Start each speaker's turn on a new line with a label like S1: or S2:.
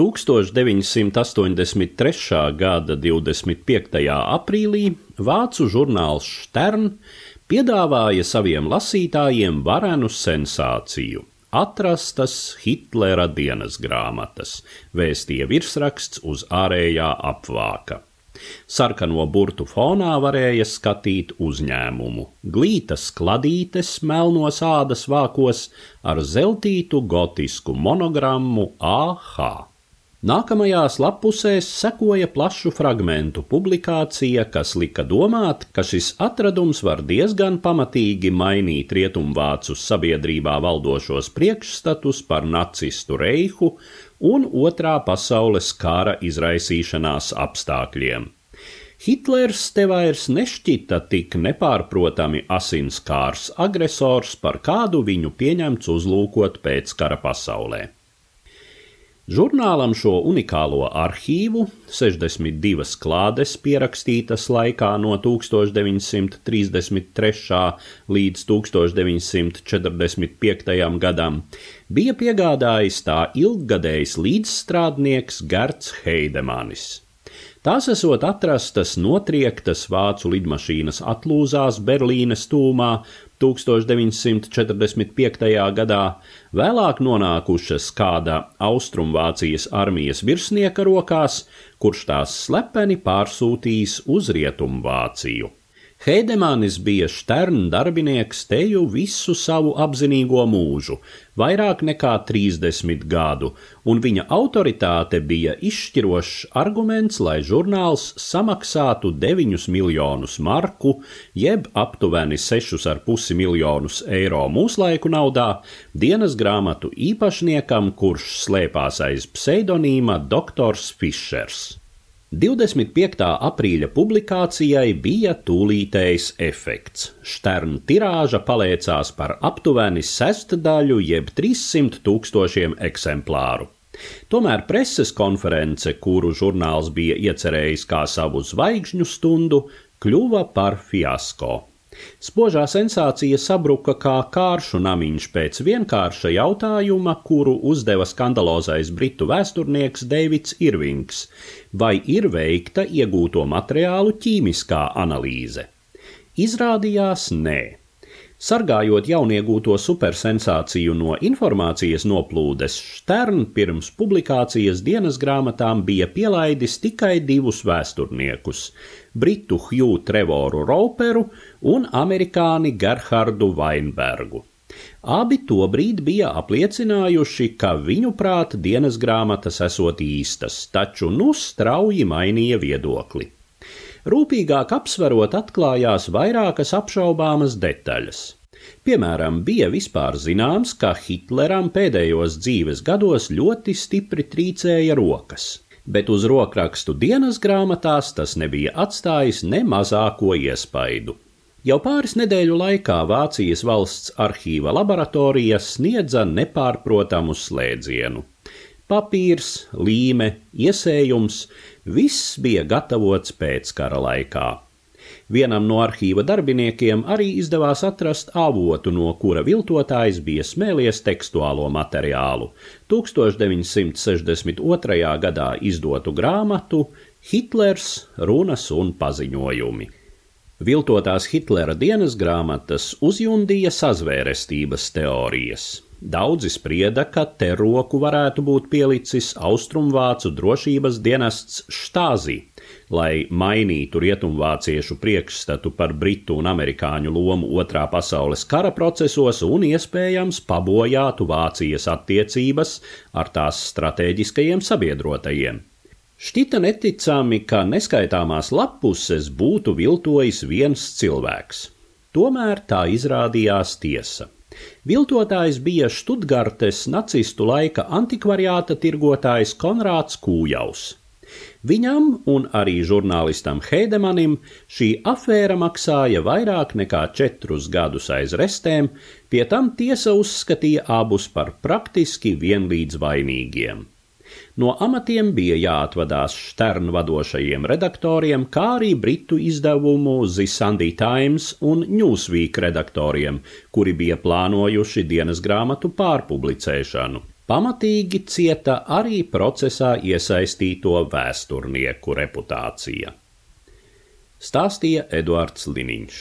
S1: 1983. gada 25. aprīlī vācu žurnāls Stern piedāvāja saviem lasītājiem varenu sensāciju. Atrastas Hitlera dienas grāmatas, vēstīja virsraksts uz ārējā apvāka. Sarkano burtu fonā varēja skatīt uzņēmumu, glītas kladītes melnos ādas vākos ar zeltītu gotisku monogrammu AH. Nākamajās lapusēs sekoja plašu fragmentu publikācija, kas lika domāt, ka šis atradums var diezgan pamatīgi mainīt rietumvācu sabiedrībā valdošos priekšstatus par nacistu reihu un otrā pasaules kara izraisīšanās apstākļiem. Hitlers te vairs nešķita tik nepārprotami asinskārs agresors, par kādu viņu pieņemts uzlūkot pēc kara pasaulē. Žurnālam šo unikālo arhīvu, 62 klādes pierakstītas laikā no 1933. līdz 1945. gadam, bija piegādājis tā ilggadējs līdzstrādnieks Gerts Heidemanis. Tās esot atrastas notriektas vācu lidmašīnas atlūzās Berlīnes tūmā 1945. gadā, vēlāk nonākušas kāda Austrumvācijas armijas virsnieka rokās, kurš tās slepeni pārsūtījis uz Rietumvāciju. Heidemanis bija Šterna darbinieks teju visu savu apzinīgo mūžu, vairāk nekā 30 gadu, un viņa autoritāte bija izšķirošs arguments, lai žurnāls samaksātu 9 miljonus marku, jeb aptuveni 6,5 miljonus eiro mūslaiku naudā, dienas grāmatu īpašniekam, kurš slēpās aiz pseidonīma Doktors Fišers. 25. aprīļa publikācijai bija tūlītējs efekts. Šterna tirāža paliecās par aptuveni sestdaļu jeb 300 tūkstošiem eksemplāru. Tomēr preses konference, kuru žurnāls bija iecerējis kā savu zvaigžņu stundu, kļuva par fiasko. Spožā sensācija sabruka kā kāršu namiņš pēc vienkārša jautājuma, kuru uzdeva skandalozais britu vēsturnieks Deivids Irvings - vai ir veikta iegūto materiālu ķīmiskā analīze? Izrādījās nē. Sargājot jauniegūto supersensāciju no informācijas noplūdes, Stern pirms publikācijas dienas grāmatām bija pielaidis tikai divus vēsturniekus - britu Hugh Trevoru Roperu un amerikāni Gerhardu Vainbergu. Abi tobrīd bija apliecinājuši, ka viņu prāt dienas grāmatas esot īstas, taču nu strauji mainīja viedokli. Rūpīgāk apsverot, atklājās vairākas apšaubāmas detaļas. Piemēram, bija vispār zināms, ka Hitleram pēdējos dzīves gados ļoti stipri trīcēja rokas, bet uz rokrakstu dienas grāmatās tas nebija atstājis ne mazāko iespaidu. Jau pāris nedēļu laikā Vācijas valsts arhīva laboratorija sniedza nepārprotamu slēdzienu. Papīrs, līme, iesējums - viss bija gatavots pēckara laikā. Vienam no arhīva darbiniekiem arī izdevās atrast avotu, no kura viltotājs bija smēlies tekstuālo materiālu - 1962. gadā izdotu grāmatu Hitlers, runas un paziņojumi. Viltotās Hitlera dienas grāmatas uzjundīja sazvērestības teorijas. Daudzi sprieda, ka te roku varētu būt pielicis austrumvācu drošības dienests Štāzī, lai mainītu rietumvāciešu priekšstatu par britu un amerikāņu lomu otrā pasaules kara procesos un iespējams pabojātu Vācijas attiecības ar tās strateģiskajiem sabiedrotajiem. Šķita neticami, ka neskaitāmās lapuses būtu viltojis viens cilvēks. Tomēr tā izrādījās tiesa. Viltotājs bija Študgartes nacistu laika antikvariāta tirgotājs Konrāds Kūjaus. Viņam un arī žurnālistam Heidemanim šī afēra maksāja vairāk nekā četrus gadus aiz restēm, pie tam tiesa uzskatīja abus par praktiski vienlīdz vainīgiem. No amatiem bija jāatvadās Štern vadošajiem redaktoriem, kā arī britu izdevumu The Sunday Times un Newsweek redaktoriem, kuri bija plānojuši dienas grāmatu pārpublicēšanu. pamatīgi cieta arī procesā iesaistīto vēsturnieku reputācija. Stāstīja Eduards Liniņš.